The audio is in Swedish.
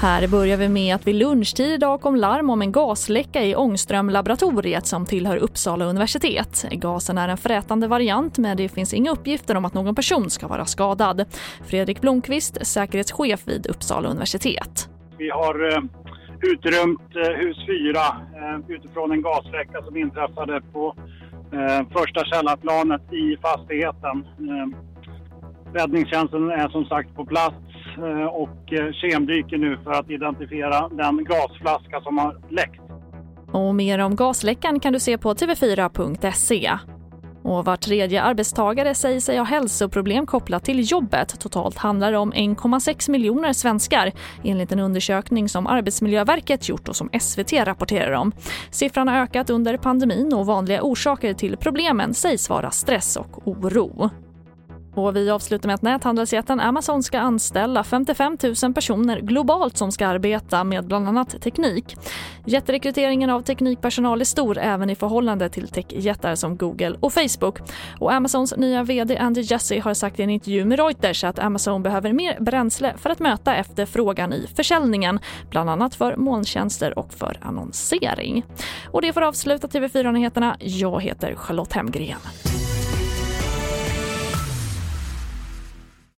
Här börjar vi med att vid lunchtid idag kom larm om en gasläcka i Ångström-laboratoriet som tillhör Uppsala universitet. Gasen är en frätande variant men det finns inga uppgifter om att någon person ska vara skadad. Fredrik Blomqvist, säkerhetschef vid Uppsala universitet. Vi har eh, utrymt eh, hus 4 eh, utifrån en gasläcka som inträffade på eh, första källarplanet i fastigheten. Eh, Räddningstjänsten är som sagt på plats eh, och eh, kemdyker nu för att identifiera den gasflaska som har läckt. Och mer om gasläckan kan du se på tv4.se. Och var tredje arbetstagare säger sig ha hälsoproblem kopplat till jobbet. Totalt handlar det om 1,6 miljoner svenskar enligt en undersökning som Arbetsmiljöverket gjort och som SVT rapporterar om. Siffran har ökat under pandemin och vanliga orsaker till problemen sägs vara stress och oro. Och vi avslutar med att näthandelsjätten Amazon ska anställa 55 000 personer globalt som ska arbeta med bland annat teknik. Jätterekryteringen av teknikpersonal är stor även i förhållande till techjättar som Google och Facebook. Och Amazons nya vd Andy Jassy har sagt i en intervju med Reuters att Amazon behöver mer bränsle för att möta efterfrågan i försäljningen, bland annat för molntjänster och för annonsering. Och det får avsluta TV4-nyheterna. Jag heter Charlotte Hemgren.